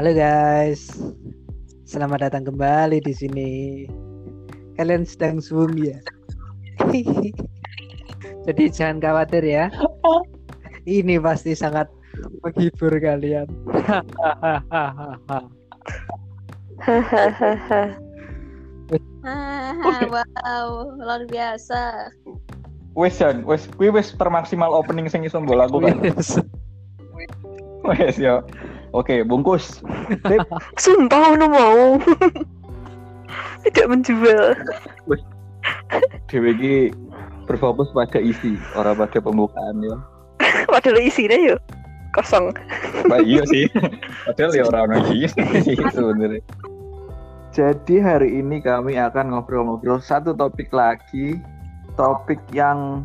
Halo guys, selamat datang kembali di sini. Kalian sedang zoom ya? Jadi jangan khawatir ya. Ini pasti sangat menghibur kalian. Hahaha. Wow, luar biasa. Wes Jan, wes kuwi wes termaksimal opening sing iso mbok lakukan. Wes yo. Oke, bungkus. Sumpah udah mau. Tidak menjual. Dewe iki berfokus pada isi, orang pada pembukaan ya. Padahal isinya yuk kosong. Bah, iya sih. Padahal ya orang orang iya sebenarnya. Jadi hari ini kami akan ngobrol-ngobrol satu topik lagi, topik yang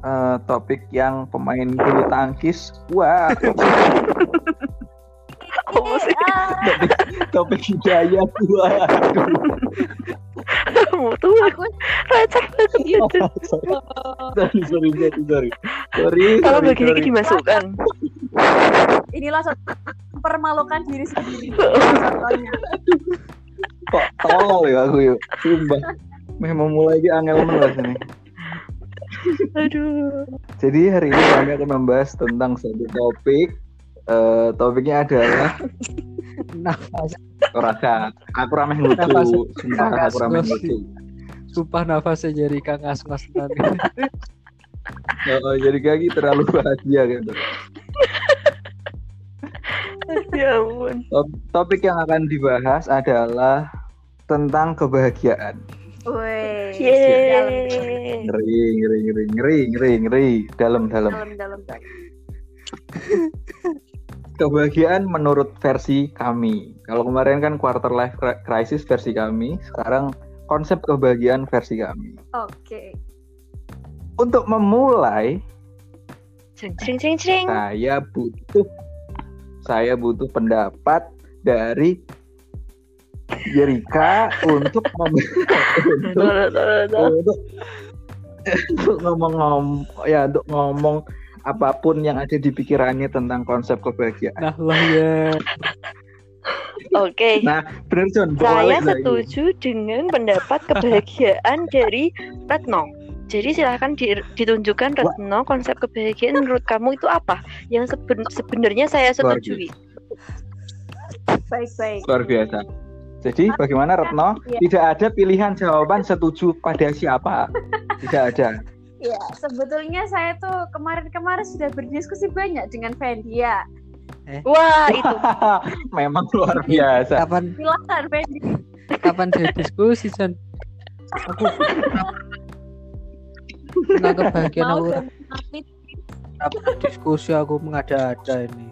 eh, topik yang pemain bulu tangkis. Wah, Oh sih. topik, topik hidayah. Kamu tuh Aku receh banget gitu. sorry, sorry, sorry, sorry. Sorry, Kalau begini sorry. dimasukkan. inilah satu mempermalukan diri sendiri. Kok tolol ya aku yuk sumpah memang mulai di angel menulis ini Aduh. jadi hari ini kami akan membahas tentang satu topik Eh, topiknya adalah Nafas, rasa aku rameh lucu Nafas. sumpah aku Nafas. lucu sumpah nafasnya jadi kang asmas nanti. Oh, jadi kaki terlalu bahagia gitu Ya ampun. Top- topik yang akan dibahas adalah tentang kebahagiaan Woi. Ngeri ngeri ngeri ngeri ngeri ngeri dalam dalam Dalam dalam dalam. kebahagiaan menurut versi kami. Kalau kemarin kan quarter life cri- crisis versi kami, sekarang konsep kebahagiaan versi kami. Oke. Untuk memulai, Cring cring cring cring. saya butuh saya butuh pendapat dari Yerika untuk untuk, untuk ngomong-ngomong ya untuk ngomong apa pun yang ada di pikirannya tentang konsep kebahagiaan. Nah lah ya. Oke. Nah, John. Saya setuju dengan pendapat kebahagiaan dari Retno. Jadi silahkan di- ditunjukkan Retno konsep kebahagiaan menurut kamu itu apa? Yang seben- sebenarnya saya Luar setujui. Baik baik. Luar biasa. Jadi bagaimana Retno? Iya. Tidak ada pilihan jawaban setuju pada siapa. Tidak ada. Ya, sebetulnya saya tuh kemarin-kemarin sudah berdiskusi banyak dengan Fendi ya. Wah itu Memang luar biasa. Kapan Silakan Fendi. kapan dia diskusi Jan? Aku tentang kebahagiaan Mau aku kapan diskusi aku mengada-ada ini.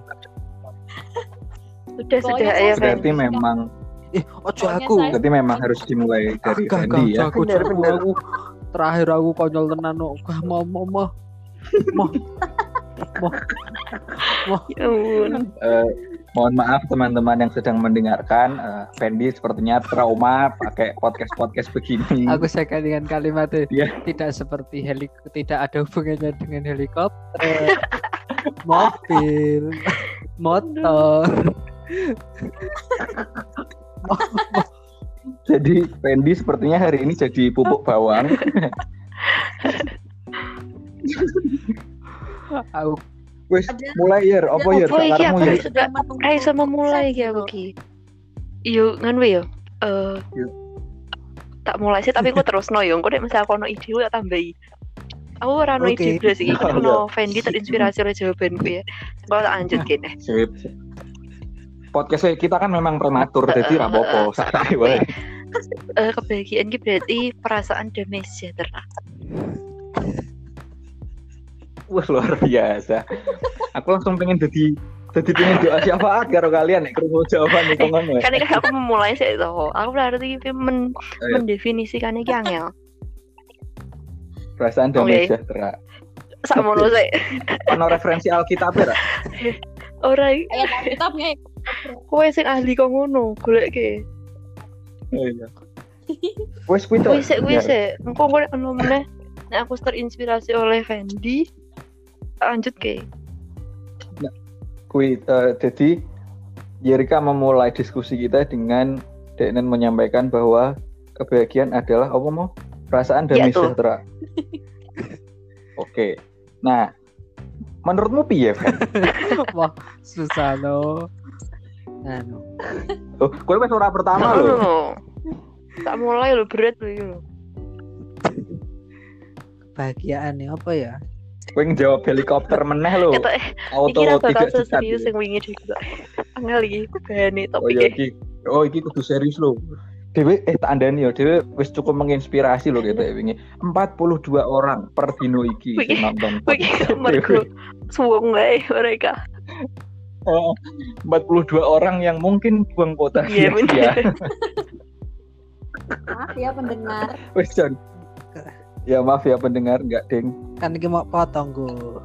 sudah sudah ya saya Berarti memang Eh, ojo aku. saya- berarti memang harus dimulai dari agak, ya. aku, Bener, aku, bener. aku terakhir aku konyol tenan no. Gak mau mau mau mau Ya ampun. Eh, mohon maaf teman-teman yang sedang mendengarkan. Eh, Fendi sepertinya trauma pakai podcast-podcast begini. aku sekat dengan kalimat itu Iya. tidak seperti helik tidak ada hubungannya dengan helikopter mobil motor Jadi Fendi sepertinya hari ini jadi pupuk bawang. aku Wes, mulai ya, apa ya? Oh iya Sakarmu aku ya? sudah Ayo sama mulai ya aku ki. Yo nganu yo. Eh Yuk. tak mulai sih tapi aku terus no yo. Engko nek misal aku ono ide aku tak tambahi. Aku ora ono ide blas iki. Oh, Ono Fendi terinspirasi oleh jawabanku ya. Kalau tak lanjut kene. Sip. Podcast kita kan memang prematur, jadi rapopo. Santai wae. Eh kebahagiaan ki berarti perasaan damai sejahtera. Wah luar biasa. Aku langsung pengen jadi jadi pengen doa syafaat karo kalian nek krungu jawaban itu ngono. Kan kan aku memulai sih itu. Aku berarti iki men Ayo. mendefinisikan iki angel. Perasaan damai Oke. sejahtera. Sakmono sih. Ono referensi Alkitab ya? Ra? Ora iki ayat Alkitabnya kowe sing ahli kok ngono, goleke. Oh, iya. Wes kuwi to. Kuwi sik kuwi Ya. sik. Engko kowe ono meneh nek aku terinspirasi oleh Fendi lanjut ke Kuwi eh, jadi Jerika memulai diskusi kita dengan Denen menyampaikan bahwa kebahagiaan adalah apa mau perasaan damai tuh. sejahtera. Oke. Nah, menurutmu piye? Wah, susah lo. Anu, Oh, kowe wis ora pertama Nah, lho. no. Tak mulai lo berat lo iki lho. kebahagiaan ya apa ya? Kowe ngejawab helikopter meneh lho. Auto iki tidak serius yang wingi juga. Angel iki bahane Oh topik iya iki. Oh iki kudu serius lho. Dewe eh tak andani yo, Dewe wis cukup menginspirasi lho gitu wingi. 42 orang per dino iki sing nonton. Podcast mergo suwung wae mereka. Oh, 42 orang yang mungkin buang kota Iya sia-sia. bener. Maaf ya pendengar. Wes Jon. Ya maaf ya pendengar enggak ding. Kan iki mau potong go.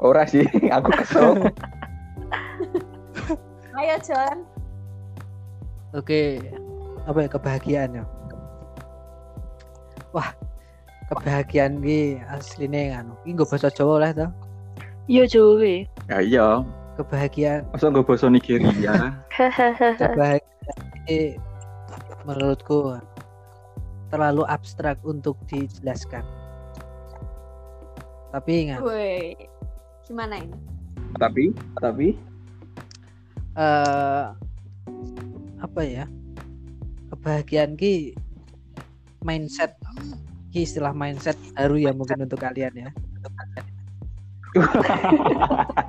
Ora sih, aku kesel. Ayo John. Oke. Apa ya kebahagiaan ya? Wah, kebahagiaan ki asline kan. Iki nggo basa Jawa lah to. Yo Jowe. Ya iya, Kebahagiaan masa nggak bahasa Nigeria? Hahaha. kebahagiaan ini menurutku terlalu abstrak untuk dijelaskan. Tapi ingat, Woi. Gimana ini? tapi, tapi eh apa ya? Kebahagiaan ki mindset ki istilah mindset baru ya mungkin untuk kalian ya.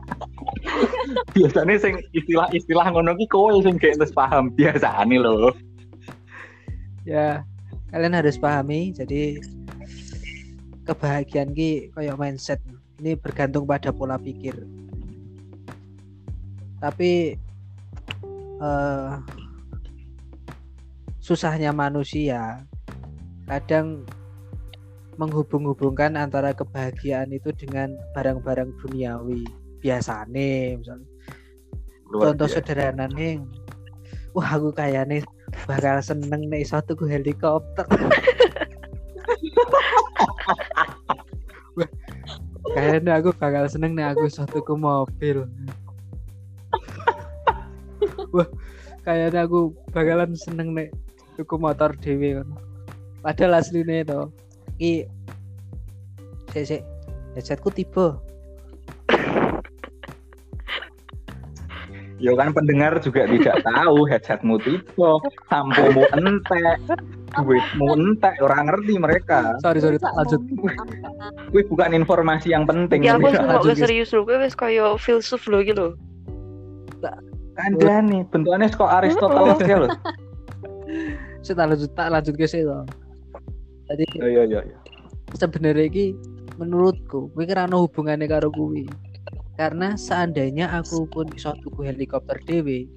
biasanya sing istilah-istilah ngono ki kowe sing gak terus paham biasane lho. Ya, kalian harus pahami jadi kebahagiaan ki kayak mindset. Ini bergantung pada pola pikir. Tapi eh susahnya manusia kadang menghubung-hubungkan antara kebahagiaan itu dengan barang-barang duniawi biasane misalnya. Luar contoh biasa. sederhana nih. Wah aku kayaknya bakal seneng nih satu tuku helikopter. Wah, kayaknya aku bakal seneng nih aku satu tuku mobil. Wah kayaknya aku bakalan seneng nih tuku motor dewe kan. Padahal aslinya itu i sik sik. Headsetku tiba Ya kan pendengar juga tidak tahu headsetmu tipe, sampomu entek, duitmu entek, orang ngerti mereka. sorry sorry Masa lanjut? Kuwi bukan informasi yang penting. Ya aku nggak serius lho, kowe wis kaya filsuf lho iki lho. Anda nih, bentukannya kok Aristoteles ya loh. saya tak lanjut tak lanjut ke situ jadi Oh, iya iya iya. sebenarnya ini menurutku kuwi kira ana hubungannya karo kuwi karena seandainya aku pun iso tuku helikopter dewe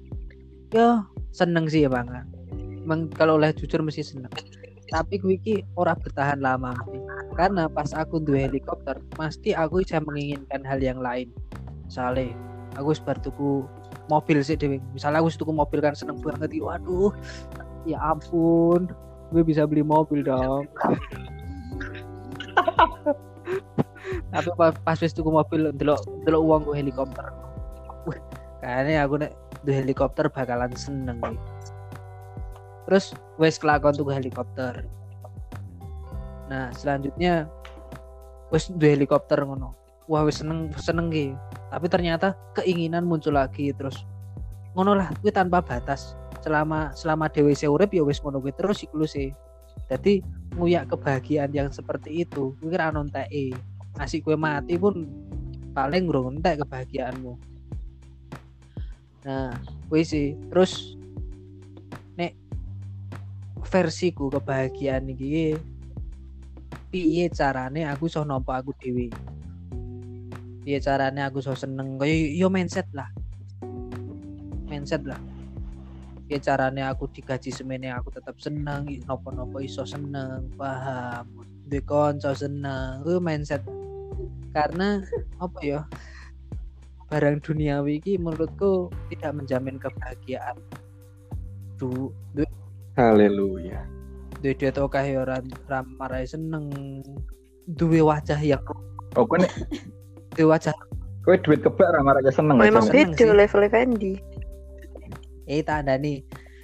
ya seneng sih ya Emang kalau oleh jujur mesti seneng. Tapi kuwi iki ora bertahan lama karena pas aku duwe helikopter pasti aku bisa menginginkan hal yang lain. Misalnya aku wis bar tuku mobil sih dewe misalnya aku tuku mobil kan seneng banget waduh ya ampun. Gue bisa beli mobil dong tapi pas, wis tuku mobil delok delok uang gue helikopter. Kayaknya aku nek duwe helikopter bakalan seneng nih terus wes kelakon tuku helikopter. Nah selanjutnya wes duwe helikopter ngono. Wah wes seneng seneng ki. Tapi ternyata keinginan muncul lagi terus ngono lah gue tanpa batas. Selama selama dewe urip ya wes ngono kuwi terus siklusé jadi nguyak kebahagiaan yang seperti itu gue kira teke ngasih kue mati pun paling entek kebahagiaanmu. Nah kue sih. Terus nek versiku kebahagiaan iki piye carane aku iso nampa aku dewi piye carane aku iso seneng? Kaya yo mindset lah. Mindset lah. Piye carane aku digaji semene aku tetap seneng nopo-nopo iso seneng paham? Duwe kanca seneng ku mindset karena apa ya barang duniawi ini menurutku tidak menjamin kebahagiaan du duwe Haleluya. duwe duit akeh ya ora ora marai seneng duwe wajah yang Oh, kok nek duwe wajah Kowe duit kebak ra marake seneng. Oh, emang aja, seneng beda level Fendi. eh tak ada nih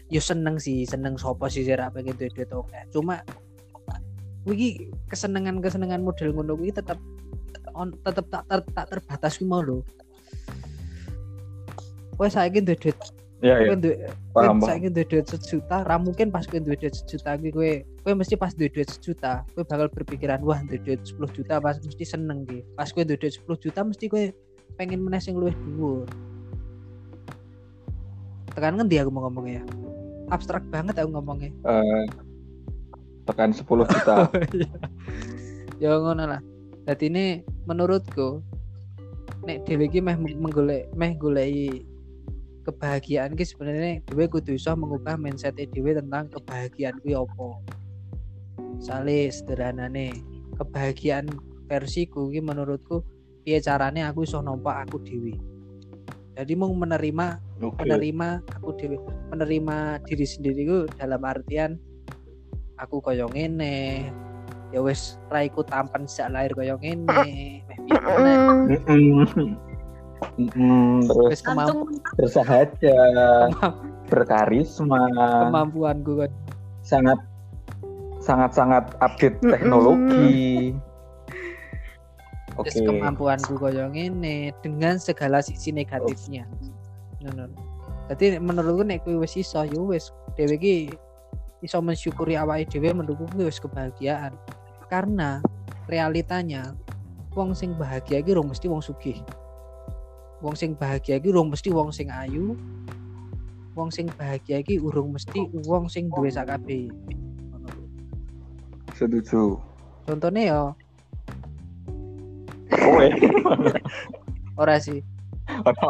yo seneng sih seneng sopo sih sih ra pengen duit duit oke cuma wiki kesenengan kesenengan model ngono kuwi tetap on tetap tak ter, tak terbatas kuwi mau lho. Wes saiki duit duit. Iya iya. kowe Paham kowe saiki duit duit sejuta ra mungkin pas kowe duit duit sejuta kuwi kowe kowe mesti pas duit duit sejuta kowe bakal berpikiran wah duit duit 10 juta pas mesti seneng ki. Pas kowe duit duit 10 juta mesti kowe pengen meneh sing luwih dhuwur. Tekan ngendi aku mau ngomongnya ya? Abstrak banget aku ngomongnya. Eh, tekan 10 juta. ya ngono lah. Jadi ini menurutku nek dhewe iki meh menggolek meh goleki kebahagiaan ki sebenarnya dhewe kudu iso mengubah mindset dhewe tentang kebahagiaan kuwi apa Sale sederhanane kebahagiaan versiku ki menurutku piye carane aku iso nompak aku dhewe jadi mau menerima Oke. menerima aku dewe menerima diri sendiri ku dalam artian aku koyo ngene ya wis raiku tampan sejak lahir koyo ngene terus bersahaja, berkarisma, kemampuanku kan sangat sangat sangat update teknologi. Oke. kemampuanku koyo ngene dengan segala sisi negatifnya. Ngono jadi menurutku nek kuwi wis iso ya wis. Dhewe iki iso mensyukuri awake dhewe menurutku kuwi wis kebahagiaan karena realitanya wong sing bahagia iki rong mesti wong sugih wong sing bahagia iki rong mesti wong sing ayu wong sing bahagia iki urung mesti wong sing duwe sakabeh. Setuju. contohnya ya Kowe. ora sih Ora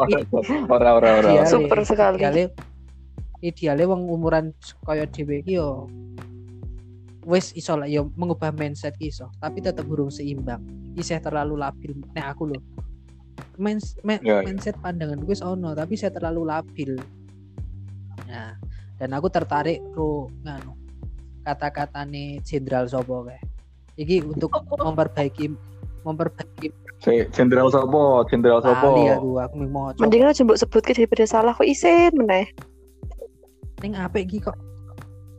ora ora. Ora. Super sekali. ideale ideale wong umuran kaya dhewe iki yo wis iso lah yo mengubah mindset iso tapi tetap burung seimbang. Isih terlalu labil. Nek aku loh Mins- me- Ya, ya. mindset pandangan gue ono tapi saya terlalu labil. Nah dan aku tertarik ro nganu kata-kata nih jenderal sopo kayak iki untuk memperbaiki memperbaiki Jenderal Sopo, Jenderal Sopo. aku aku mau Mending aja mbok sebutke daripada salah kok isin meneh. ning apik iki kok.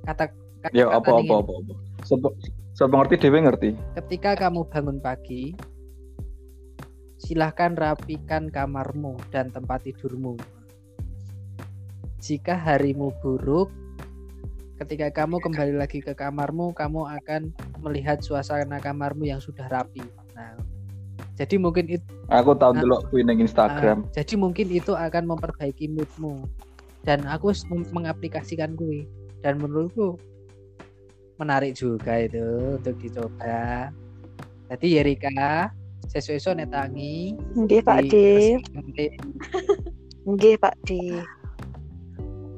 Kata Ya apa apa apa apa. Sopo sopo ngerti dhewe ngerti. ketika kamu bangun pagi silahkan rapikan kamarmu dan tempat tidurmu jika harimu buruk ketika kamu kembali lagi ke kamarmu kamu akan melihat suasana kamarmu yang sudah rapi nah jadi mungkin itu Aku tahu dulu kuwi ning Instagram. jadi mungkin itu akan memperbaiki moodmu dan aku mengaplikasikan kui dan menurutku menarik juga itu untuk dicoba jadi Yerika sesuai nek tangi Nggih Pak D. di Nggih Pak D.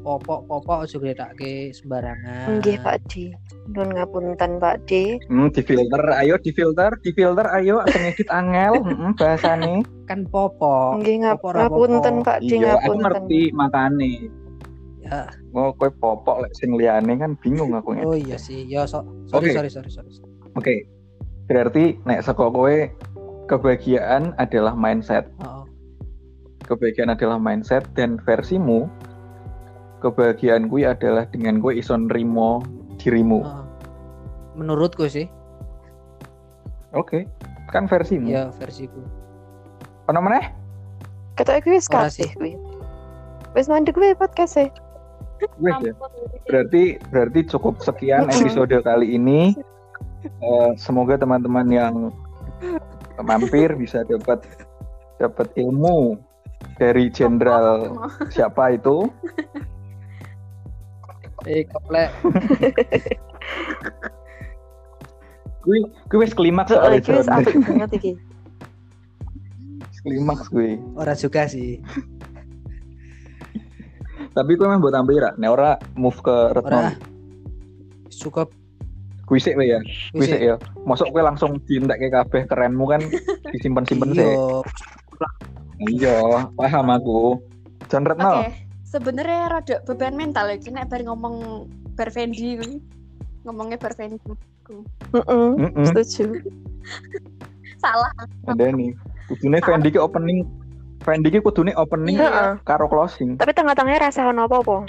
popok-popok ojo gledake sembarangan Nggih Pak D. Nun ngapunten Pak D. Hmm, difilter, ayo difilter, difilter, ayo sing edit angel, heeh bahasane. kan popok Nggih ngap- ngapunten. Pak D Iya, aku ngapunten. ngerti makane. Oh, kowe popok lek sing liyane kan bingung aku oh iya sih ya so, sorry, Oke. sorry sorry sorry Oke. Berarti nek saka kowe kebahagiaan adalah mindset. oh, Kebahagiaan adalah mindset dan versimu kebahagiaan kuwi adalah dengan kowe iso nrimo dirimu. oh. menurutku sih Oke. Kan versimu. ya versiku Ono meneh? Ketoke kuwi wis kabeh sih. kuwi. Wis mandek kuwi podcast e. Wes ya. Berarti berarti cukup sekian episode kali ini. Eh, semoga teman-teman yang mampir bisa dapat dapat ilmu dari jenderal siapa itu. eh komplek Kuwi kuwi wis klimaks soalnya wis banget iki. Wis klimaks kuwi. ora juga sih Tapi kuwi memang buat tampil ra, nek ora move ke Retno. ora cukup Kuwi sik we ya. Kuwi wis sik ya. Mosok kuwi langsung dientekke kabeh kerenmu kan disimpen-simpen sih. iya Iya, paham aku. Jon Oke, Retno. sebenarnya rada beban mental ya, nek bar ngomong berfendi. Ngomongnya berfendi. Heeh. Heeh. Setuju. Salah. Ada nih. Kudune Fendi ke opening Fendi ki kudune opening Heeh. karo closing. Tapi tengah-tengahnya rasa ono apa-apa.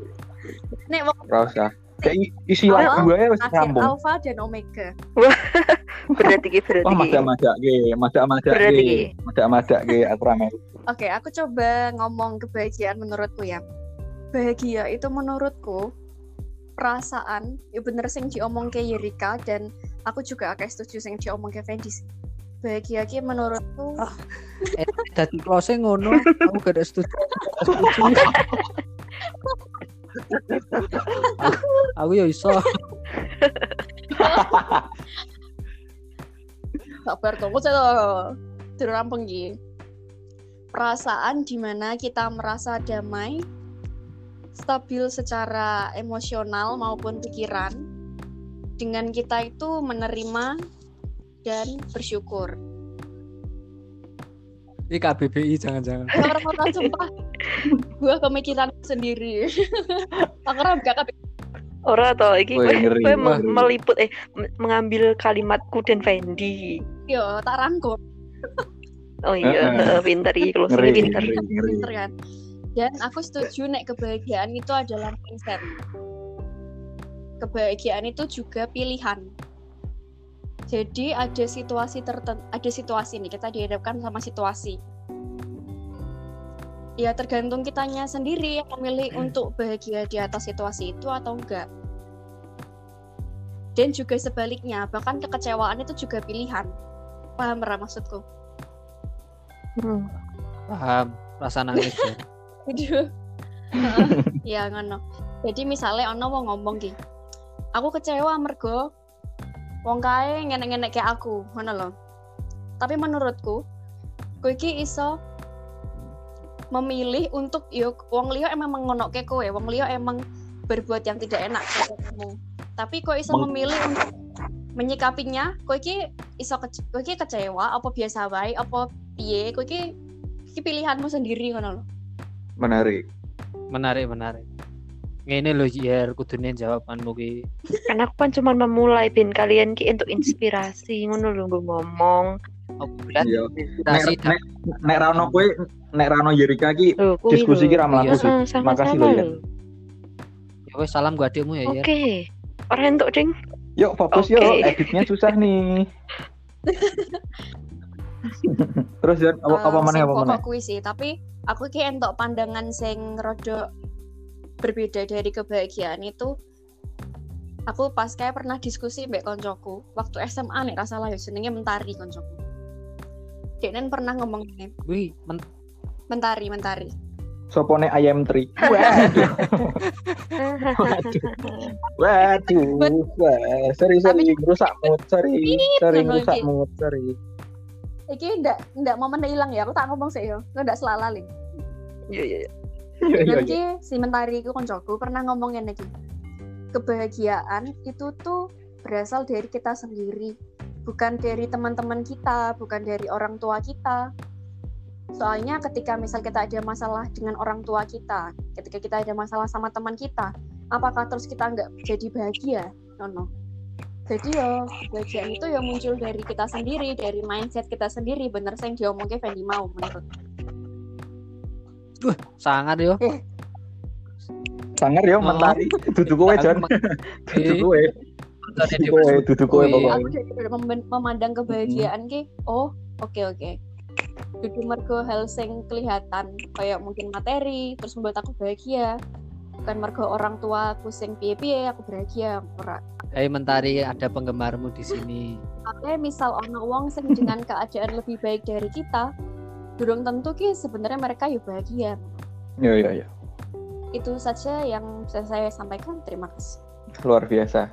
Nek wong Ora usah. Kayak isi Oh, lagu ae wis nyambung. alfa dan omega. Berarti ki berarti Wah, madak-madak ge, madak-madak Berarti ge. ki. Madak-madak ge aku ra melu. Oke, aku coba ngomong kebahagiaan menurutku ya. Bahagia itu menurutku perasaan, ya bener sing diomong ke Yerika dan aku juga agak setuju sing diomong ke Fendi Bahagia ki menurutku Eh, dadi ngono, aku gak ada setuju. Aku, aku ya iso. sabar tunggu saya terus rampung Gi. Perasaan di mana kita merasa damai, stabil secara emosional maupun pikiran, dengan kita itu menerima dan bersyukur. Ini KBBI jangan-jangan. Orang-orang sumpah, gue pemikiran sendiri. Ora gak kabeh. Ora toh iki ngeri. meliput eh mengambil kalimatku dan Fendi. yo tak rangkum Oh iya, pinter iki closing Ngeri, pinter. pinter kan. Dan aku setuju nek kebahagiaan itu adalah mindset. Kebahagiaan itu juga pilihan. Jadi ada situasi tertentu, ada situasi nih kita dihadapkan sama situasi. Ya tergantung kitanya sendiri yang memilih untuk bahagia di atas situasi itu atau enggak. Dan juga sebaliknya, bahkan kekecewaan itu juga pilihan. Paham Ra maksudku? Hmm. Paham, rasa nangis ya. Aduh. Heeh, ya ngono. Jadi misalnya ono mau ngomong ki. Aku kecewa mergo wong kae ngenek-ngenek kayak aku, ngono loh. Tapi menurutku kowe iki iso memilih untuk yo wong liya emang mengonokke kowe, wong liya emang berbuat yang tidak enak kepada kamu. Tapi kowe iso memilih untuk menyikapinya, kowe iki iso kece- kowe iki kecewa apa biasa wae apa piye, kowe iki iki pilihanmu sendiri ngono loh. Menarik. Menarik, menarik. Ngene lho Yer, kudune jawabanmu ki. Kan aku kan cuma memulai bin kalian ki untuk inspirasi ngono lho nggo ngomong. Oh. Iya. Inspirasi Nek nek nek ra ono kowe nek ra ono Yerika ki Loh, diskusi lho. ki ra mlaku Iya, sih. Makasih lho, ya. Ya wes salam gua adikmu ya Yer. Oke. Ora entuk ding. Yuk fokus Oke. yuk, editnya susah nih. Terus Jan, apa, apa Eh, mana apa mana? kuwi sih, tapi aku ki entuk pandangan sing rada berbeda dari kebahagiaan itu aku pas kayak pernah diskusi mbak koncoku waktu SMA nih rasa lah ya jenenge mentari koncoku. Denen pernah ngomong ini. Wih, men- mentari mentari. Sopone ayam tri. Waduh, waduh, wah, sorry sorry, rusak mood, sorry, sorry rusak mood, sorry. iki ndak ndak momen hilang ya aku tak ngomong sih yo. Lo ndak selalaling Iya iya. iya. Iya, iya, Dan iya. ki si mentari iku koncoku pernah ngomong ngene iki. Kebahagiaan itu tuh berasal dari kita sendiri, bukan dari teman-teman kita, bukan dari orang tua kita. Soalnya ketika misal kita ada masalah dengan orang tua kita, ketika kita ada masalah sama teman kita, apakah terus kita nggak jadi bahagia? No, no. Jadi ya, kebahagiaan itu ya muncul dari kita sendiri, dari mindset kita sendiri. Bener sih yang diomongnya Fendi mau menurut. Sangat yo. Sangar yo Oh. mentari. Duduk kowe Jan, duduk kowe, duduk kowe, duduk kowe pokoknya. aku memandang kebahagiaan ki. Oh oke oke. Dudu mergo hal sing kelihatan kayak mungkin materi terus membuat aku bahagia. Bukan mergo orang tua aku sing piye-piye aku bahagia ora. Hei mentari, ada penggemarmu di sini. Makanya misal ono wong sing dengan keadaan lebih baik dari kita durung tentu ki sebenarnya mereka ya bahagia Iya iya iya, itu saja yang bisa saya sampaikan terima kasih luar biasa.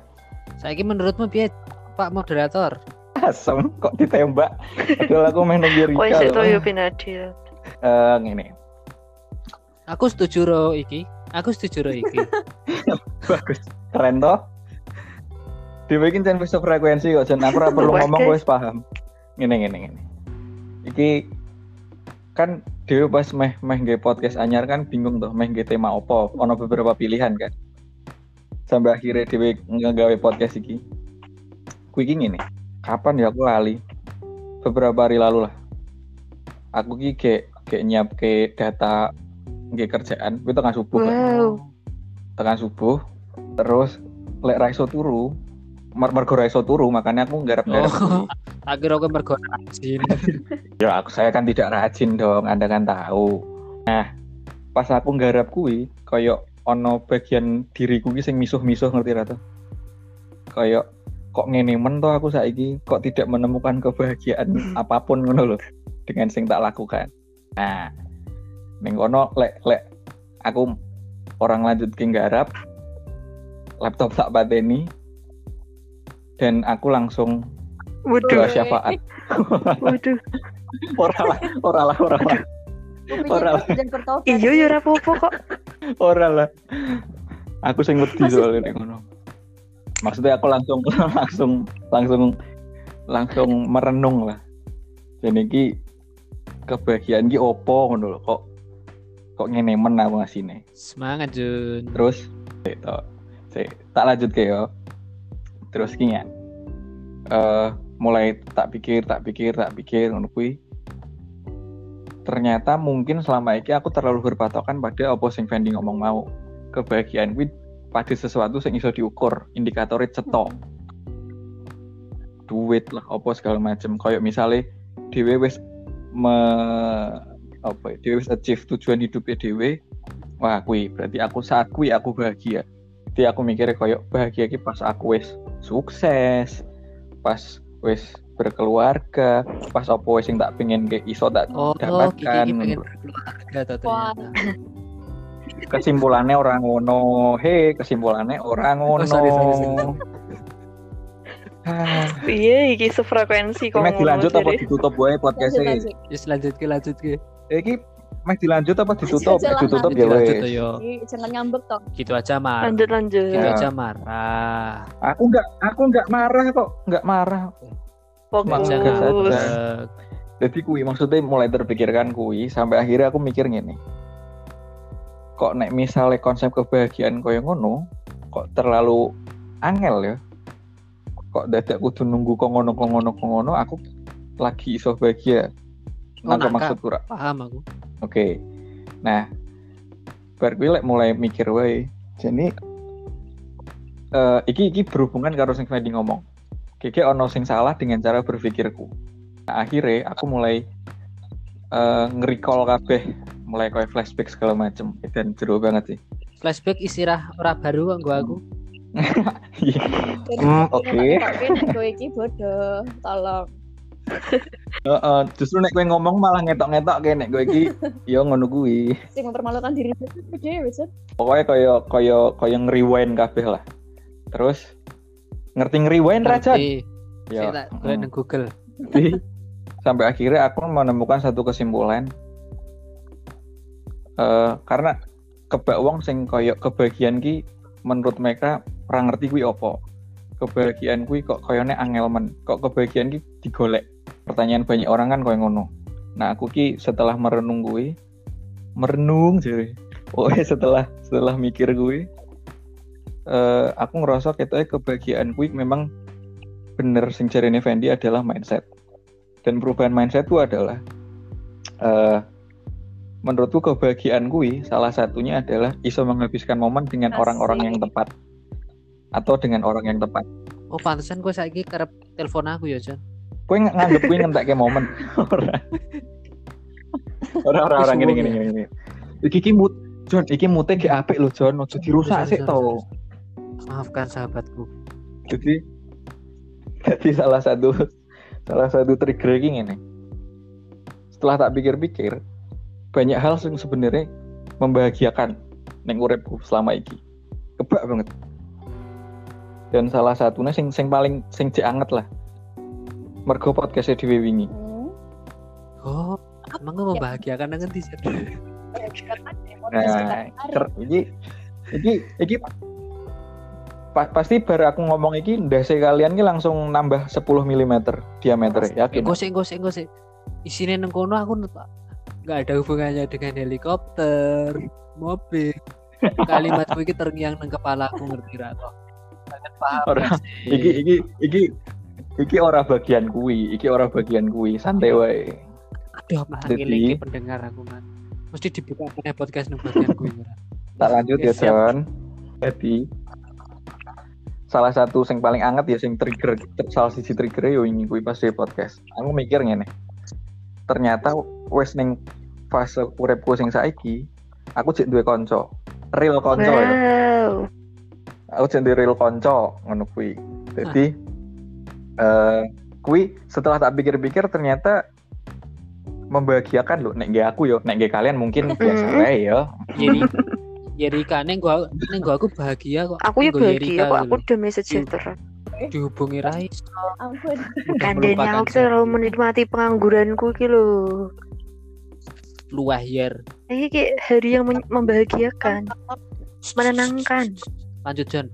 Saiki menurutmu piye Pak moderator? Asem kok ditembak. Padahal aku main nang Oh, Yerika isik to loh. yo bin adil. Eh, ngene. Aku setuju ro iki. Aku setuju ro iki. Bagus. Keren toh? Jan wis frekuensi kok jan aku ora perlu ngomong wis paham. Ngene ngene ngene. Iki kan Dewe pas meh meh nge podcast anyar kan bingung tuh meh nge tema opo ono beberapa pilihan kan. Sampai akhirnya Dewe ngegawe podcast iki. Ku iki ngene. Kapan ya aku lali? Beberapa hari lalu lah. Aku ki kayak kayak nyiap ke data nggih kerjaan kuwi tengah subuh kan. Wow. tengah subuh terus lek raiso turu mer mergo raiso turu makanya aku nggarap-nggarap Oh. akhirnya aku mergo rajin. Ya aku saya kan tidak rajin dong anda kan tahu. Nah pas aku nggarap kuwi koyo ono bagian diriku ki sing misuh-misuh ngerti ra tuh koyo kok ngene men toh aku saiki? Kok tidak menemukan kebahagiaan apa pun ngono loh dengan sing tak lakukan. Nah ning kono lek lek aku orang lanjut ke nggarap laptop tak pateni dan aku langsung Waduh, doa syafaat. Waduh. ora lah ora lah ora lah. Kupikir Ora. dan bertobat. Iya ya ora apa-apa kok. ora lah. Aku sing wedi soalnya ning ngono. Maksudnya aku langsung langsung langsung langsung merenung lah. Jadi ki kebahagiaan ki opo ngono lho kok kok ngene men aku ngasine. Semangat Jun. Terus. Sik, tak lanjut ke yo terus ki ya eh mulai tak pikir tak pikir tak pikir kuwi. Ternyata mungkin selama ini aku terlalu berpatokan pada apa sing Fendi ngomong mau. Kebahagiaan kuwi pada sesuatu yang iso diukur indikatornya cetok. Duit lah apa segala macam kayak misalnya dhewe wis me apa ya, dhewe wis achieve tujuan hidupnya dhewe wah kui berarti aku saat kui aku bahagia jadi aku mikirnya kayak bahagia ki pas aku wis sukses pas wis berkeluarga pas apa wis sing tak pengen kayak iso tak oh dapatkan Kiki pengen berkeluarga tuh Wah. ternyata kesimpulannya orang ngono he kesimpulannya orang ngono Oh, sorry, sorry, sorry. Ah, Iya, iki sefrekuensi kok. ngono, dilanjut apa ditutup wae podcastnya. Yes lanjut ke lanjut ke iki meh dilanjut apa ditutup Eh, ditutup ya wes tuh yo Ih, Jangan ngambek toh. gitu aja marah Lanjut lanjut. gitu Ya. aja marah aku nggak aku nggak marah kok nggak marah Fokus. Maksud ngambek. jadi kui maksudnya mulai terpikirkan kui sampai akhirnya aku mikir gini kok nek misalnya konsep kebahagiaan koyo ngono kok terlalu angel ya kok dadak kudu nunggu kok ngono kok ngono kok ngono aku lagi iso bahagia Oh, apa nangkap. maksudku Ra? paham aku Oke. Nah, bar kuwi lek mulai mikir wae. Jadi eh iki iki berhubungan karo sing Fendi ngomong. Keke ono sing salah dengan cara berpikirku. Nah, akhirnya aku mulai eh nge-recall kabeh mulai kayak flashback segala macem dan seru banget sih. flashback istirah ora baru kok gua aku Hmm, oke. Tapi nek kowe iki bodoh, tolong. Heeh, justru nek kowe ngomong malah ngetok-ngetok kayak nek kowe iki yo ngono kuwi. Sing mempermalukan diri sendiri dhewe, Sud. Pokoknya kaya kaya kaya nge-rewind kabeh lah. Terus ngerti nge-rewind ra, Jon? Ngerti. Ya. Saya tak Google Jadi sampai akhirnya aku menemukan satu kesimpulan Eh karena kebak wong sing koyo kebahagiaan ki menurut mereka orang ngerti kuwi opo kebahagiaan kuwi kok koyone angel men kok kebahagiaan ki digolek pertanyaan banyak orang kan koyo ngono. Nah aku ki setelah merenung kuwi merenung jadi oh setelah setelah mikir kuwi eh aku ngerasa ketoknya kebahagiaan kuwi memang bener. Sing jarene Fendi adalah mindset. Dan perubahan mindset itu adalah eh menurutku kebahagiaan kui salah satunya adalah iso menghabiskan momen dengan orang-orang yang tepat. Atau dengan orang yang tepat. oh pantesan gua saiki kerep telepon aku ya Jon Kue ng- nganggep kue ngentek momen ora. Ora ora ora gini gini gini. gini. Iki ki mut John, iki mute ge apik lho John, ojo dirusak sih sorry. maafkan sahabatku Jadi jadi salah satu salah satu trigger iki ngene. Setelah tak pikir-pikir, banyak hal yang sebenarnya membahagiakan neng uripku selama iki. Kebak banget. Dan salah satunya sing sing paling sing cek anget lah. Mergo podcastnya Dewi wingi. Hmm. oh emang gua membahagiakan dengan di Nah, ker- iki iki iki pa- pasti baru aku ngomong iki ndase kalian ki langsung nambah 10 mm diameter yakin. gosek gosek gosek isinya neng kono aku nggak ada hubungannya dengan helikopter mobil kalimatku ini terngiang neng kepala aku ngerti ra toh paham Ora, iki iki iki iki ora bagian kui, iki ora bagian kui, santai wae. Aduh, Jadi- ngiling pendengar aku man. Mesti dibuka pada podcast nih bagian. Ora. tak lanjut ya. John jadi salah satu yang paling anget ya sing trigger salah sisi trigger yo ini kuwi pas di podcast aku mikir ngene ternyata wes ning fase uripku sing saiki aku cek duwe konco real konco ya Wow. aku cek duwe real konco ngono kuwi jadi eh kuwi setelah tak pikir-pikir ternyata membahagiakan loh nek nggak aku yo nek kalian mungkin biasa Mm. wae ya Jadi Yerika neng gua neng gua aku bahagia kok. Aku ya bahagia kok. Aku damai sejahtera. dihubungi Rais. ampun melupakan aku selalu menikmati pengangguranku ki lho. luah yer. Ini kayak hari yang membahagiakan, menenangkan. Lanjut John.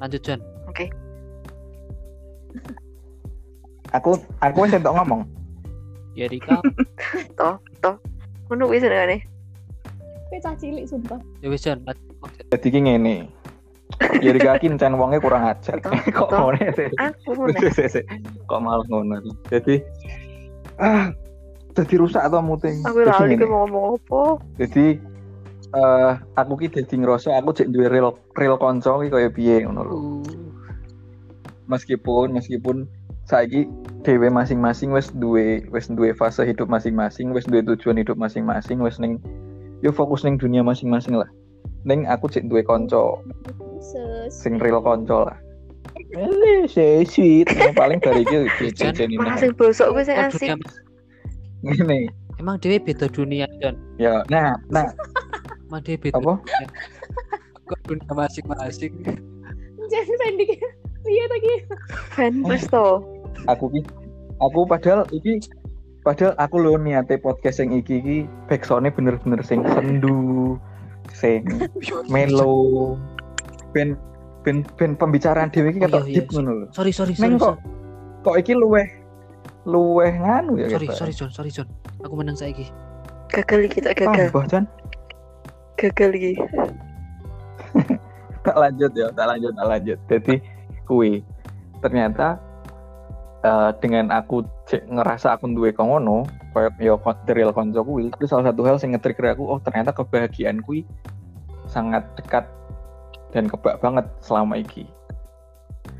Lanjut John. Aku aku wis entuk ngomong. Yerika Ngono wis senengane. Kowe cah cilik sumpah. Ya wis lanjut. jadi ki ngene jadi kaki encen wonge kurang ajar. Toh, kok toh. ngono sih? Aku kok malah ngono jadi ah jadi rusak atau muting? Aku lali ngene. ki mau ngomong apa. jadi eh aku ki dadi ngerasa aku cek duwe real real konco ki kaya piye ngono lho. Uh, meskipun meskipun saiki dhewe masing-masing wis duwe wis duwe fase hidup masing-masing wis duwe tujuan hidup masing-masing wis ning yo fokus ning dunia masing-masing lah ning aku cek duwe konco Sus. sing real konco lah sih sweet Yang paling dari iki Jan, jajan ini sing bosok kuwi sing kok asik. ngene emang dewe beda dunia John. ya nah nah Emang dewe beda. apa dunia. Kok dunia masing-masing. Jangan pendek. Iya tadi. Fan to. Aku ki aku padahal iki padahal aku lho niate podcast yang iki iki backsoundnya bener-bener sing sendu sing melo ben ben ben pembicaraan dewe iki Oh, ketok iya, deep iya. ngono lho Sorry sorry sorry. neng kok kok iki luweh luweh nganu ya Sorry kita. sorry John, sorry John. Aku menang saiki. Gagal iki tak gagal. tambah Gagal iki. tak lanjut ya tak lanjut tak lanjut jadi kui ternyata eh, dengan aku cek ngerasa aku duwe kok ngono koyo yo the real konco kuwi itu salah satu hal sing nge-trigger aku oh ternyata kebahagiaan kui sangat dekat dan kebak banget selama iki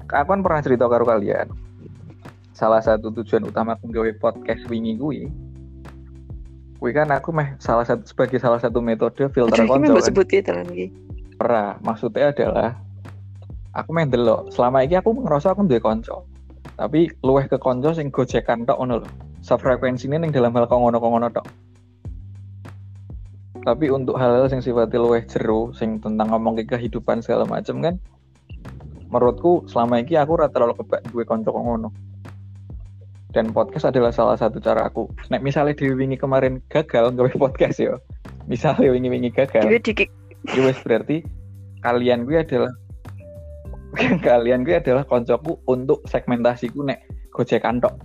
aku kan pernah cerita karo kalian salah satu tujuan utama aku gawe podcast wingi kui kui kan aku meh salah satu sebagai salah satu metode filter konco kan. sebut ya iki. Ora, maksudnya adalah aku main delok. Selama ini aku ngerasa aku duwe konco. Tapi luweh ke konco sing gojekan tok ngono lho. Sefrekuensine ning dalam hal kok ngono-kok ngono tok. Tapi untuk hal-hal sing sifatnya luweh jero, sing tentang ngomong ke kehidupan segala macem kan menurutku selama ini aku rata terlalu kebak duwe konco kok ngono. Dan podcast adalah salah satu cara aku. Nek misalnya di wingi kemarin gagal gawe podcast ya. Misalnya wingi-wingi gagal Dhewe dikik berarti kalian gue adalah kalian gue adalah koncoku untuk segmentasiku nek gojekan tok.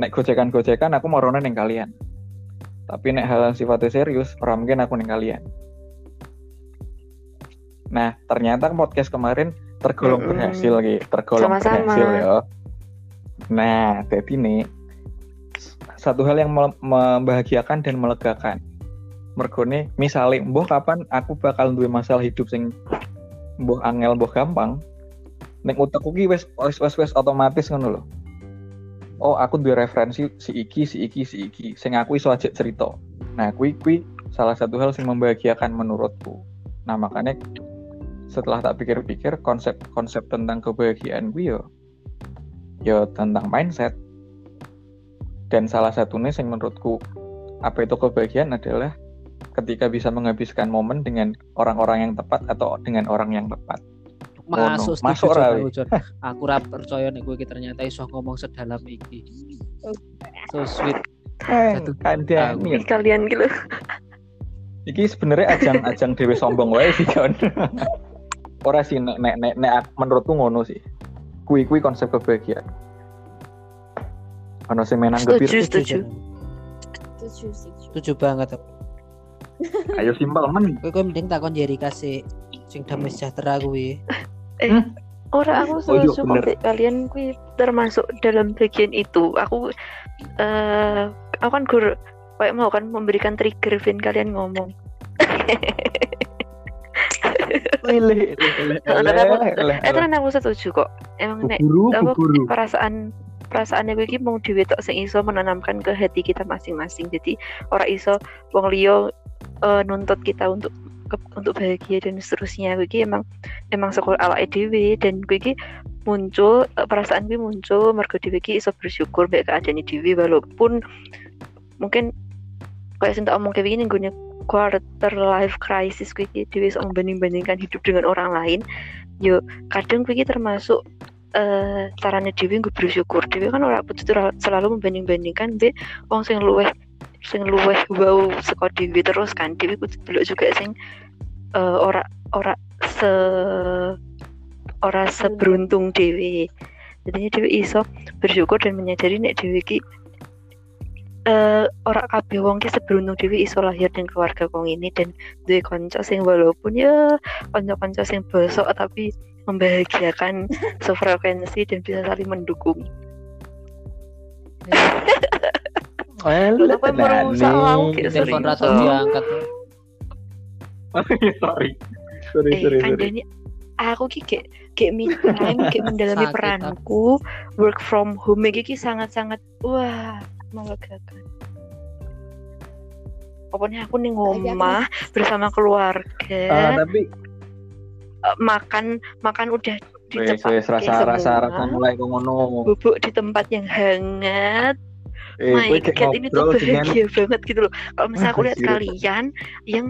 Nek gojekan gojekan aku mau neng kalian. Tapi nek hal yang sifatnya serius ora mungkin aku neng kalian. Nah ternyata podcast kemarin tergolong berhasil gitu tergolong Sama-sama. berhasil ya nah jadi nih satu hal yang membahagiakan dan melegakan. Mergone misalnya mbah kapan aku bakal duwe masalah hidup sing mbah angel mbah gampang ning utekku ki wis wis wis wis otomatis ngono lho. Oh aku duwe referensi si iki si iki si iki. Sing aku iso ajak cerita. Nah kui kui salah satu hal yang membahagiakan menurutku. Nah makanya setelah tak pikir-pikir konsep-konsep tentang kebahagiaan gue yo yo tentang mindset. Dan salah satunya yang menurutku apa itu kebahagiaan adalah ketika bisa menghabiskan momen dengan orang-orang yang tepat atau dengan orang yang tepat. Masuk Ngono. Masuk ora, aku, ra percaya nek kowe iki ternyata iso ngomong sedalam iki. So sweet. Satu. Kandani. iki kalian gitu. Iki sebenarnya ajang-ajang dewe sombong wae sih John. Ora sih nek nek nek, nek aku- menurutku ngono sih. Kui kui konsep kebahagiaan. Ono sing menanggapi Setuju, setuju. Setuju, setuju. Banget. ayo simpel men. Kowe kowe mending takon Jerika sih sing damai sejahtera kuwi. Ora aku Oh, iya, suka kalian kuwi termasuk dalam bagian itu. Aku eh aku kan guru kayak mau kan memberikan trigger Vin kalian ngomong. Lele, Tapi aku- eh tenan aku setuju kok. Emang nek apa perasaan perasaannya gue iki mau dhewe tok sing iso menanamkan ke hati kita masing-masing. Jadi ora iso wong liya eh, nuntut kita untuk untuk bahagia dan seterusnya. Gue iki emang emang sekolah ala dhewe dan gue iki muncul eh, perasaan gue muncul mergo dhewe iki iso bersyukur mbek keadaan dhewe walaupun mungkin kayak sing tak omong kayak begini gue quarter life crisis gue iki dhewe iso membanding-bandingkan hidup dengan orang lain. Yo kadang gue iki termasuk eh caranya Dewi gue bersyukur. Dewi kan orang itu selalu membanding-bandingkan be wong sing luweh sing luweh wow saka Dewi terus kan. Dewi kudu juga sing eh, ora ora se ora seberuntung Dewi. Jadinya Dewi iso bersyukur dan menyadari nek Dewi ki eh ora kabeh wong ki seberuntung Dewi iso lahir dan keluarga kong ini dan duwe kanca sing walaupun ya kanca-kanca sing bosok tapi membahagiakan sefrekuensi dan bisa saling mendukung. Well, Apa yang merusak kayak Telepon diangkat. sorry. Sorry, Eh, sorry, sorry. Aku ki kayak kayak me time, kayak mendalami Sakit, peranku, work from home iki ki sangat-sangat wah melegakan. Pokoknya aku nih ngomah bersama Ah, keluarga, tapi eh, makan makan udah di wes tempat wes rasa rasa rasa mulai ngono. bubuk di tempat yang hangat. Eh, My God, ini tuh bahagia banget gitu loh. Kalau misalnya aku lihat kalian yang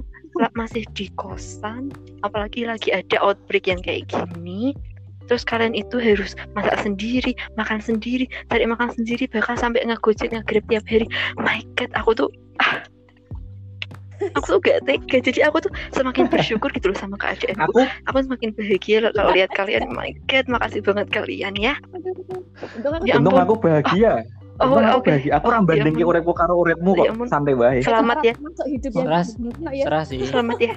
masih di kosan, apalagi lagi ada outbreak yang kayak gini, terus kalian itu harus masak sendiri, makan sendiri, cari makan sendiri, bahkan sampai ngegojek ngegrab tiap hari. My God, aku tuh ah, aku tuh gak tega. Jadi aku tuh semakin bersyukur gitu loh sama keadaanku. aku Aku semakin bahagia loh kalau lihat kalian. My God, makasih banget kalian ya. Untung aku Ya untung aku bahagia. Oh, Untung aku oke. bahagia. Aku ora Oh, ya bandingke ampun. uripku karo uripmu kok Ya ampun. santai wae. Selamat ya. Masuk hidup yang Seras. ya. Serah sih. Selamat ya.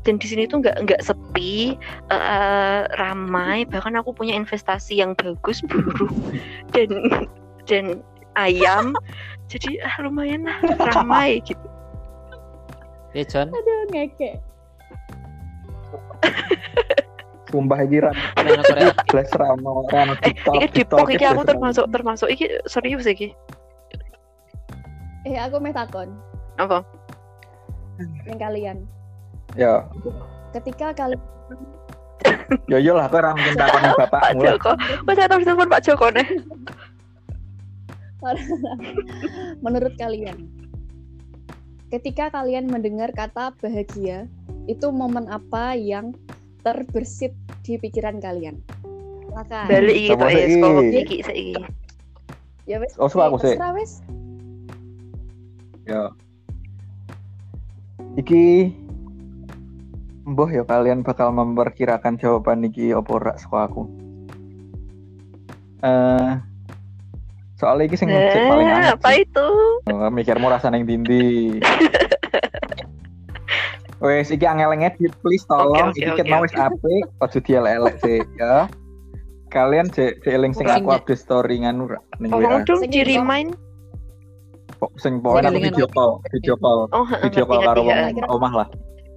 Dan di sini tuh nggak nggak sepi, eh, ramai. Bahkan aku punya investasi yang bagus, burung dan dan ayam. Jadi ah, lumayan lah ramai gitu. Ya John, Aduh ngeke. Sumpah iki ra blas rano rano Eh, TikTok. iki TikTok, dipok iki aku termasuk termasuk iki serius iki. Eh aku meh takon Apa? yang kalian. Ya, Ketika kalian yo yo lah kowe ora mungkin takon Pak bapakmu lah. Joko. Saya tahu telepon Pak Joko nih. menurut kalian ketika kalian mendengar kata bahagia itu momen apa yang terbersit di pikiran kalian? Silakan. Balik iki tok ya sekolah iki saiki. Ya wes. Oh, suka aku sih. Ya. Iki Mbah ya kalian bakal memperkirakan jawaban iki opo ora saka aku. Eh soalnya iki sing cek paling Eh, aneh. apa sih. itu? Oh, mikirmu rasa neng dindi. Wes iki angel ngedit please tolong Oke, oke, iki ket mau wis apik ojo dielek-elek sih ya. Kalian cek cek eling sing aku update story nganu ra ning WA. dong Sing di remind. Pok- Sing pokoknya aku video call, video call, Oh, video call karo wong omah lah.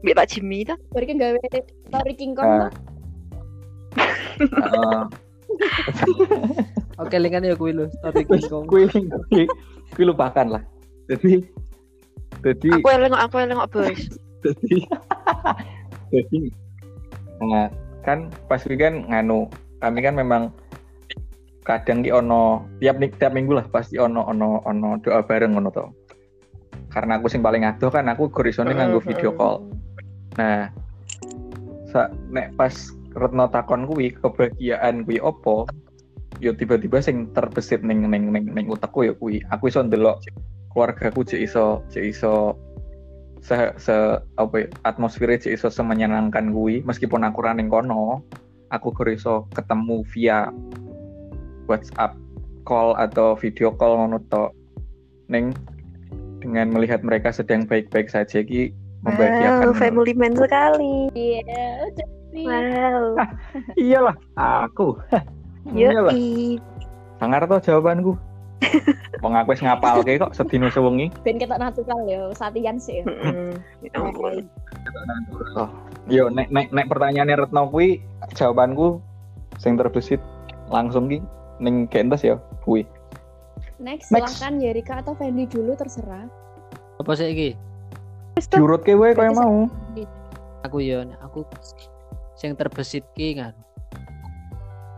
Mbak Pak Jimmy itu. Berikan gawe story King Kong tuh. Heeh. Oke, linkan ya kuwi lho. Story King Kong. kuwi kuwi kuwi lupakan lah. Jadi jadi Aku eleng aku eleng kok bos. Jadi jadi nah kan pas weekend nganu kami kan memang kadang di ono tiap tiap minggu lah pasti ono ono ono doa bareng ngono to karena aku sing paling adoh kan aku gorisone nganggo video call. Nah sa, nek pas Retno takon kuwi kebahagiaan kuwi opo yo tiba-tiba sing terbesit ning ning ning ning utekku ya kuwi aku iso ndelok keluargaku cek iso cek iso se, se apa ya, atmosfernya cek iso semenyenangkan kuwi meskipun aku ra ning kono aku iso ketemu via WhatsApp call atau video call ngono to ning dengan melihat mereka sedang baik-baik saja ki membahagiakan Wow, family man sekali. Iya, udah sih. Wow. iyalah aku iyalah sangar to jawabanku Wong aku wis ngapalke kok sedino sewengi. Ben ketok natural ya, latihan sih. ya. Mm-mm. Ya ampun. Oh. Yo nek nek nek pertanyaannya Retno kuwi jawabanku sing terbesit langsung ki ning Gentes ya kuwi. Next, Next. silahkan Yerika atau Fendi dulu terserah. Apa sih iki? Diurutke wae kaya Berarti mau. Aku yo aku sing terbesit ki kan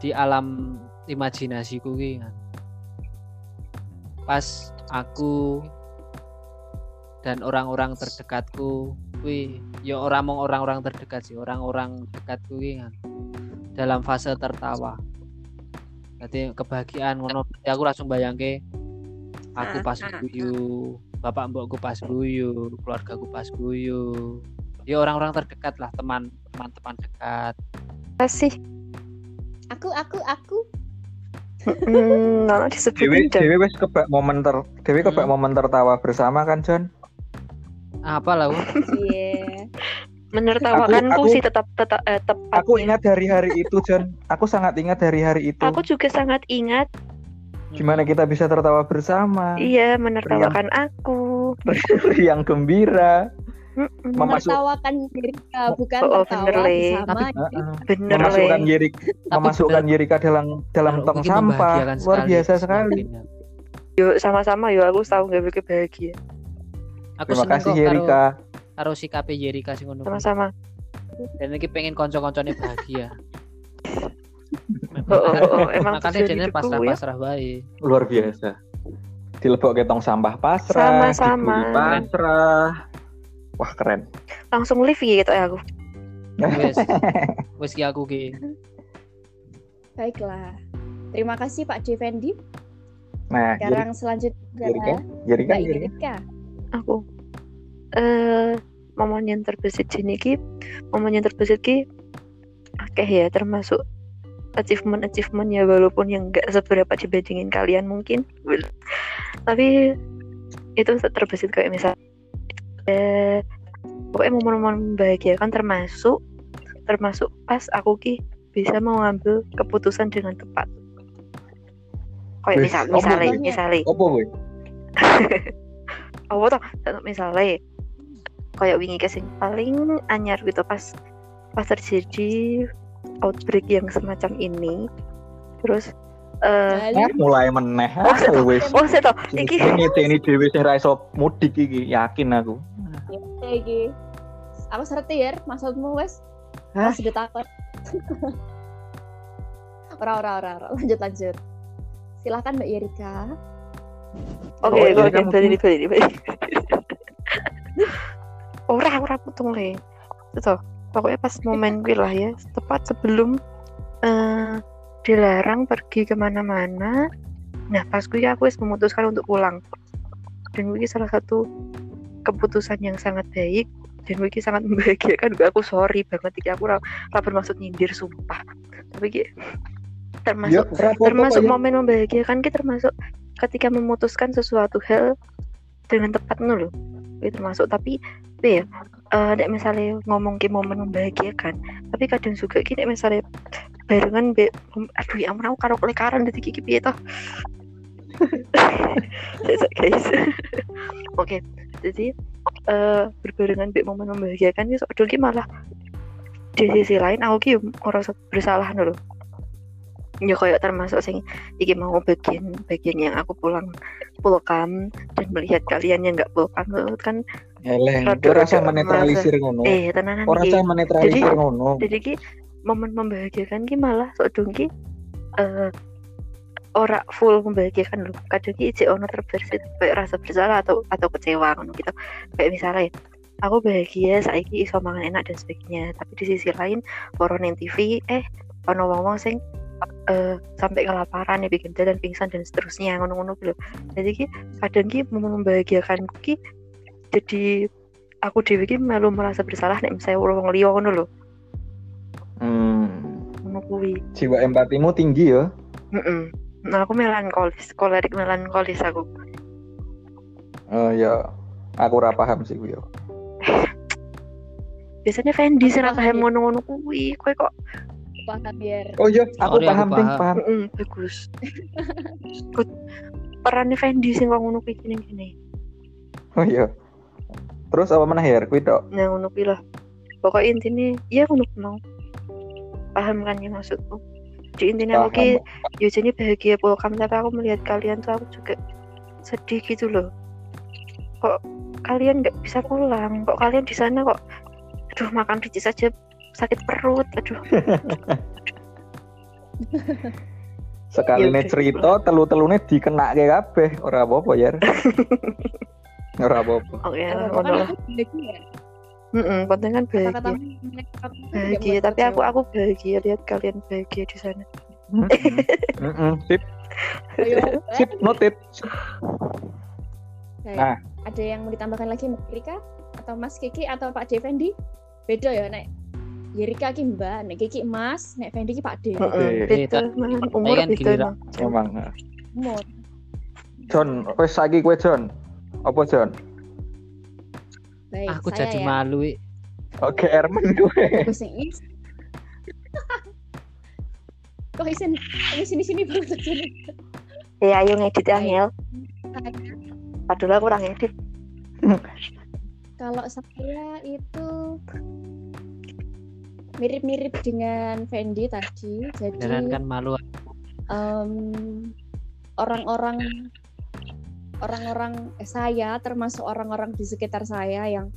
di alam imajinasiku ki kan. Pas aku dan orang-orang terdekatku kuwi ya orang mong orang-orang terdekat sih, orang-orang dekatku kan dalam fase tertawa. Jadi kebahagiaan ngono aku langsung bayangke aku pas guyu, bapak mbokku pas guyu, keluargaku pas guyu. Ya orang-orang terdekat lah, teman teman-teman dekat. Kasih. Aku, aku, aku. Hmm, Dewi nono disebutin dah. Dewi wis kebak momen ter Dewi kebak Hmm. momen tertawa bersama kan John? Apa lah? Iya. Menertawakanku Aku- sih tetap tetap eh, tepat. Aku ingat dari hari itu John. Aku sangat ingat dari hari itu. Aku juga sangat ingat. Gimana kita bisa tertawa bersama? Iya, menertawakan aku. Yang gembira. Mm-mm. Memasuk- Menertawakan Yerika, bukan Oh, oh, tertawa bener, Le. bersama. Heeh. Bener memasukkan Le. Yerik memasukkan Yerika dalam dalam tong sampah. Luar sekali biasa sih sekali. Yuk sama-sama yuk aku tahu gak bikin bahagia. Aku Terima kasih kok karo Yerika. karo sikape Yerika sing ngono. Sama-sama. Dan iki pengen kanca-kancane bahagia. Oh, oh, oh, emang Makanya jadinya hidupku ya. pasrah-pasrah bae. Luar biasa. Dilebok ke tong sampah pasrah. Sama-sama. Pasrah. Wah keren. Langsung live gitu ya aku. Wes. Wes ki aku ki. Baiklah. Terima kasih Pak Defendi. Nah, Sekarang selanjutnya Yerika, adalah Yerika, Mbak. Yerika. Aku. Eh, momen yang terbesit sini ki, momen yang terbesit ki, oke ya termasuk achievement achievement ya walaupun yang nggak seberapa dibandingin kalian mungkin, tapi itu terbesit kayak misal, eh, pokoknya momen-momen membahagiakan termasuk termasuk pas aku ki bisa mengambil keputusan dengan tepat. Kayak misal, misalnya, misalnya, Apa gue? apa tuh Contoh misalnya kayak wingi kesing paling anyar gitu pas pas terjadi outbreak yang semacam ini terus eh Bali. Nah, mulai meneh. Oh, seto. wis. oh saya tau iki Ini dhewe sing ra iso mudik iki, yakin aku. Ya, iki. Aku serti ya, maksudmu wes? Sudah takut. ora, ora, ora, ora. Lanjut, lanjut. Silahkan Mbak Yerika. oke Oh, iya, oke kamu- balik balik balik ora ora putung le itu pokoknya pas momen gue lah ya tepat sebelum eh dilarang pergi ke mana-mana. Nah pas gue aku wis memutuskan untuk pulang. Dan gue salah satu keputusan yang sangat baik dan gue sangat membahagiakan gue aku. Sorry banget iki aku ra, ra bermaksud nyindir sumpah. Tapi ki termasuk Ya, termasuk momen membahagiakan ki termasuk ketika memutuskan sesuatu hal dengan tepat nu loh itu termasuk. Tapi tapi ya eh nek misalnya ngomong ke momen membahagiakan tapi kadang juga gini misalnya barengan be aduh ya ampun aku karo lekaran dari kiki piye toh? Guys. Oke jadi eh berbarengan be momen membahagiakan soalnya ki malah di sisi lain aku ki ngerasa bersalah loh ya kayak termasuk sing iki mau bagian bagian yang aku pulang pulkam dan melihat kalian yang nggak pulkam itu kan Eleh, Rada- ora rasa menetralisir ngono. eh tenanan Ora rasa menetralisir Jadi- ngono. jadi ki momen membahagiakan ki malah sok dong ki eh ora full membahagiakan loh kadang ki ijek ono terbersit kayak rasa bersalah atau atau kecewa ngono gitu kayak misalnya aku bahagia saiki iso mangan enak dan sebagainya tapi di sisi lain yang TV eh ono wong-wong sing eh, sampai kelaparan ya bikin dan pingsan dan seterusnya ngono-ngono gitu jadi ki kadang ki membahagiakan ki jadi aku dewi ki malu merasa bersalah nek misalnya wong liya ngono lho Hmm. ngono kuwi Jiwa empatimu tinggi ya. Heeh. Nah, aku melankolis, kolerik melankolis aku. Oh ya, aku ora paham sih gue. Biasanya Fendi sih paham, ya. ngono-ngono kuwi. Kowe kok paham biar Oh iya, aku Sorry, aku paham, Ting, paham. Mm, bagus. Kut perannya Fendi sing kok ngono kuwi gini gini. Oh iya. Terus apa mana ya? Kuwi tok. Nah ngono kuwi lah. Pokoknya intinya iya ngono mau. Paham kan ya maksudku. Jadi intinya aku Paham. ya jadi bahagia welcome tapi aku melihat kalian tuh aku juga sedih gitu loh. Kok kalian nggak bisa pulang? Kok kalian di sana kok aduh makan biji saja sakit perut aduh. Sekali Ya nih cerita telu-telune dikena ke kabeh, ora apa-apa ya. ora apa-apa. oh ya ngono kan penting kan bahagia bahagia tapi aku aku bahagia lihat kalian bahagia di sana. Heeh. Sip, sip, noted. Nah. ada yang mau ditambahkan lagi Mbak Rika? Atau Mas Kiki? Atau Pak Defendi beda ya nek Yerika ki Mbak, nek Kiki Mas, nek Fendi ki Pak D. Heeh, man. umur giliran. emang. Umur. John, wes saiki kowe John. Apa John? Baik, Aku saya jadi ya. malu. Oke, Ermen kowe. Aku sing is. Kok isin ini sini sini baru terjadi. ya ayo ngedit ya Baik. Ngel padahal aku kurang ngedit Kalau saya itu mirip-mirip dengan Fendi tadi. Jadi Beneran kan malu. em, orang-orang orang-orang eh, saya termasuk orang-orang di sekitar saya yang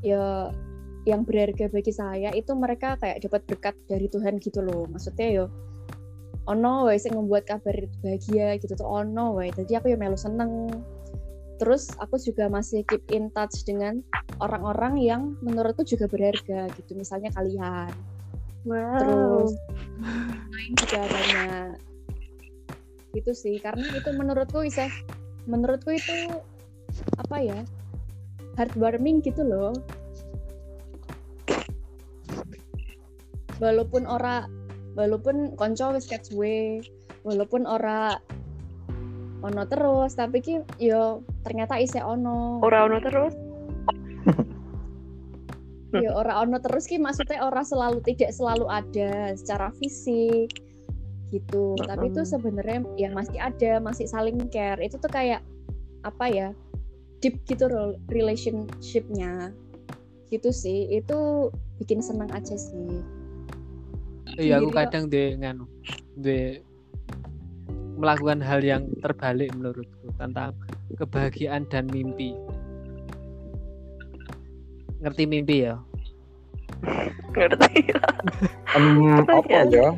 ya yang berharga bagi saya itu mereka kayak dapat berkat dari Tuhan gitu loh maksudnya yo ono wae sing membuat kabar bahagia gitu tuh ono wae jadi aku ya melu seneng terus aku juga masih keep in touch dengan orang-orang yang menurutku juga berharga gitu. Misalnya kalian. Wow. Terus lain juga banyak. Itu sih karena itu menurutku bisa menurutku itu apa ya heartwarming gitu loh. Walaupun ora walaupun konco wis walaupun ora ono terus tapi ki yo ternyata isi ono. Ora ono terus? Ya ora ono terus ki maksudnya ora selalu tidak selalu ada secara fisik gitu. Tapi itu sebenarnya yang masih ada masih saling care. Itu tuh kayak apa ya deep gitu relationshipnya. Gitu sih itu bikin senang aja sih. Iya aku kadang deh nganu deh melakukan hal yang terbalik menurutku tentang kebahagiaan dan mimpi. Ngerti mimpi ya? ngerti Em, apa Pertanyaan. ya?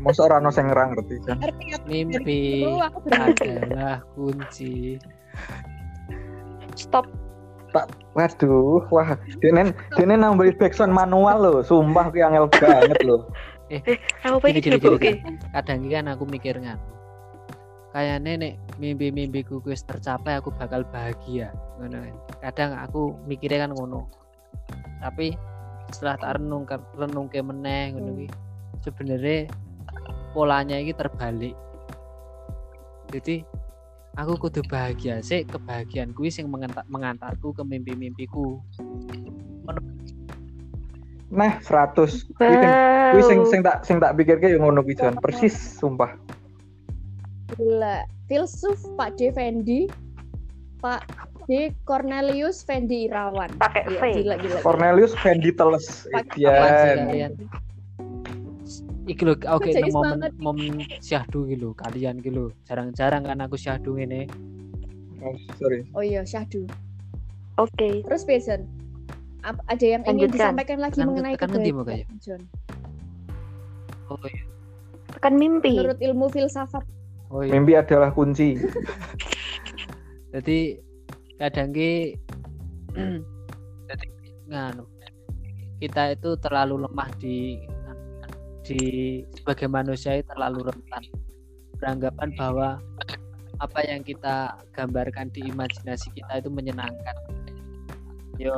Masa ora ono sing ngerang ngerti kan? Mimpi adalah kunci. stop Waduh, wah, dene dene nambahi backsound manual loh, sumpah ki angel banget loh. aku pengen Gini, gini, coba gini, oke Kadang iki kan aku mikir nganu. Kayaknya nek mimpi-mimpiku wis tercapai aku bakal bahagia. Ngono kan. Kadang aku mikirnya kan ngono. Tapi setelah tak renung renung ke meneh ngono ki sebenarnya polanya ini terbalik. Jadi aku kudu bahagia sih kebahagiaan sing mengantar, mengantarku ke mimpi-mimpiku. Nah, 100. Kuwi sing sing tak sing tak pikirke yo ngono kuwi. Persis sumpah. Gila filsuf Pak D Fendi Pak D Cornelius Fendi Irawan pakai Iya, V gila gila Cornelius Fendi Teles. Kalian? Iki lho, oke Jais nang momen banget. momen syahdu iki lho, kalian iki lho. Jarang-jarang kan aku syahdu ngene. Oh, sorry. oh iya syahdu oke terus Peson ap- ada yang ingin Lanjutkan. disampaikan lagi Tekan- mengenai kebahagiaan John Oh iya. tekan mimpi menurut ilmu filsafat Oh iya. Mimpi adalah kunci. Jadi kadang ki jadi nganu kita itu terlalu lemah di di sebagai manusia itu terlalu rentan beranggapan bahwa apa yang kita gambarkan di imajinasi kita itu menyenangkan yo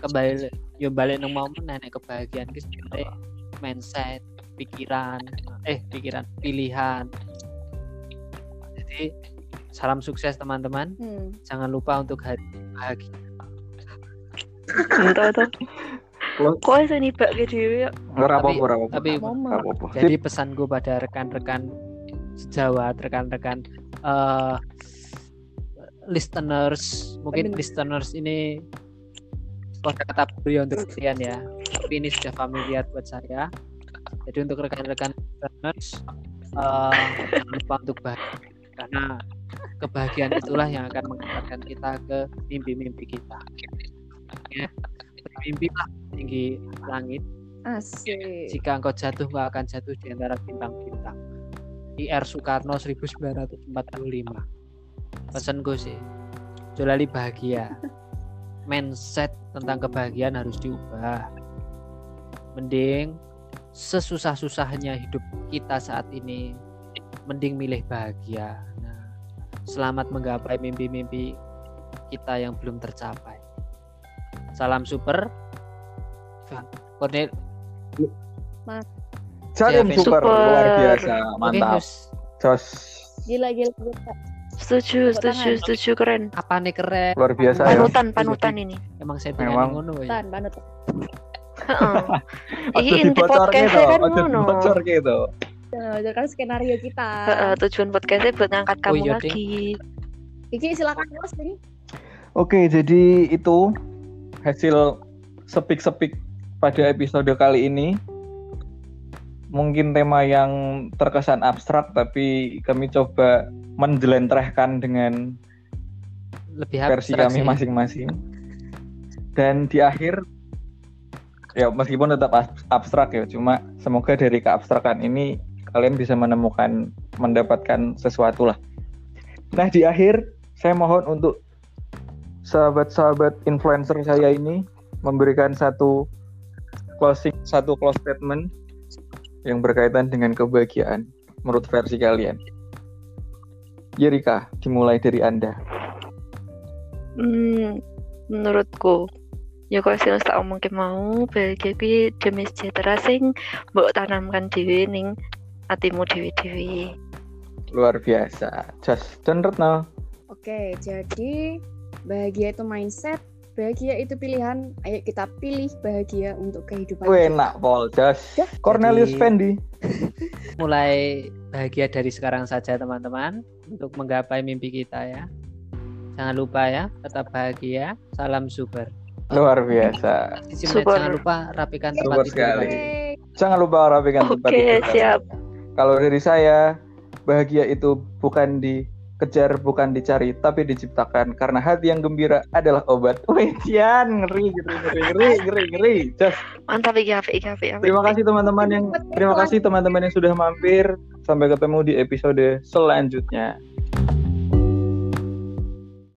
kembali yo balik nang mau nenek kebahagiaan ki sebenarnya mindset pikiran eh pikiran pilihan jadi salam sukses teman-teman hmm. jangan lupa untuk hari bahagia entah tuh Kok iso nibak ke dhewe ya? Ora Tapi- apa-apa, ora apa-apa. tapi apa-apa. jadi pesanku pada rekan-rekan sejawat rekan-rekan eh listeners mungkin Pendengar. listeners ini kata beliau untuk kalian ya tapi ini sudah familiar buat saya jadi untuk rekan-rekan listeners eh jangan lupa untuk bahagia karena kebahagiaan itulah yang akan mengantarkan kita ke mimpi-mimpi kita. Ya bermimpilah tinggi langit. Asik. jika engkau jatuh engkau akan jatuh di antara bintang-bintang. IR Soekarno 1945 pesanku sih Jolali bahagia. Mindset tentang kebahagiaan harus diubah. Mending sesusah-susahnya hidup kita saat ini mending milih bahagia nah, selamat menggapai mimpi-mimpi kita yang belum tercapai salam super Cornel Salim Siap, super, super. luar biasa, mantap. Hus. Jos. Gila gila. gila. Setuju, setuju, setuju keren. apa nih keren Luar biasa ya. Panutan, panutan ini. emang saya Memang. ngono ya. Tan, banget. Heeh. Iki inti to, kan ngono. dibocorke to. Nah, itu kan skenario kita. Heeh, tujuan podcastnya buat ngangkat Oh kamu iya, Ding. lagi. Iki silakan Mas ini. Oke, jadi itu hasil sepik-sepik pada episode kali ini. Mungkin tema yang terkesan abstrak, tapi kami coba menjelentrehkan dengan lebih versi kami sih. masing-masing. Dan di akhir, ya meskipun tetap abs- abstrak ya, cuma semoga dari keabstrakan ini kalian bisa menemukan, mendapatkan sesuatu lah. Nah di akhir, saya mohon untuk sahabat-sahabat influencer saya ini memberikan satu closing, satu close statement yang berkaitan dengan kebahagiaan menurut versi kalian. Yerika, dimulai dari Anda. Hmm, menurutku ya kok sing tak omongke mau bahagia kuwi demi sejahtera sing mbok tanamkan dhewe ning atimu dhewe-dhewe. Luar biasa. Just dan Retno. Oke, jadi bahagia itu mindset, bahagia itu pilihan. Ayo kita pilih bahagia untuk kehidupan. Enak Pol, Just. Ya. Cornelius Jadi- Fendi. mulai bahagia dari sekarang saja teman-teman untuk menggapai mimpi kita ya. Jangan lupa ya, tetap bahagia. Salam super. Luar biasa. Super. jangan lupa rapikan tempat Super tidur sekali. Oke. Jangan lupa rapikan tempat Oke, tidur. siap. Kalau dari saya, bahagia itu bukan dikejar, bukan dicari, tapi diciptakan. Karena hati yang gembira adalah obat. Wih, Cian, ngeri, ngeri, ngeri, ngeri, ngeri, ngeri. Just. Mantap iki apik iki. Terima kasih teman-teman yang terima kasih teman-teman yang sudah mampir. Sampai ketemu di episode selanjutnya.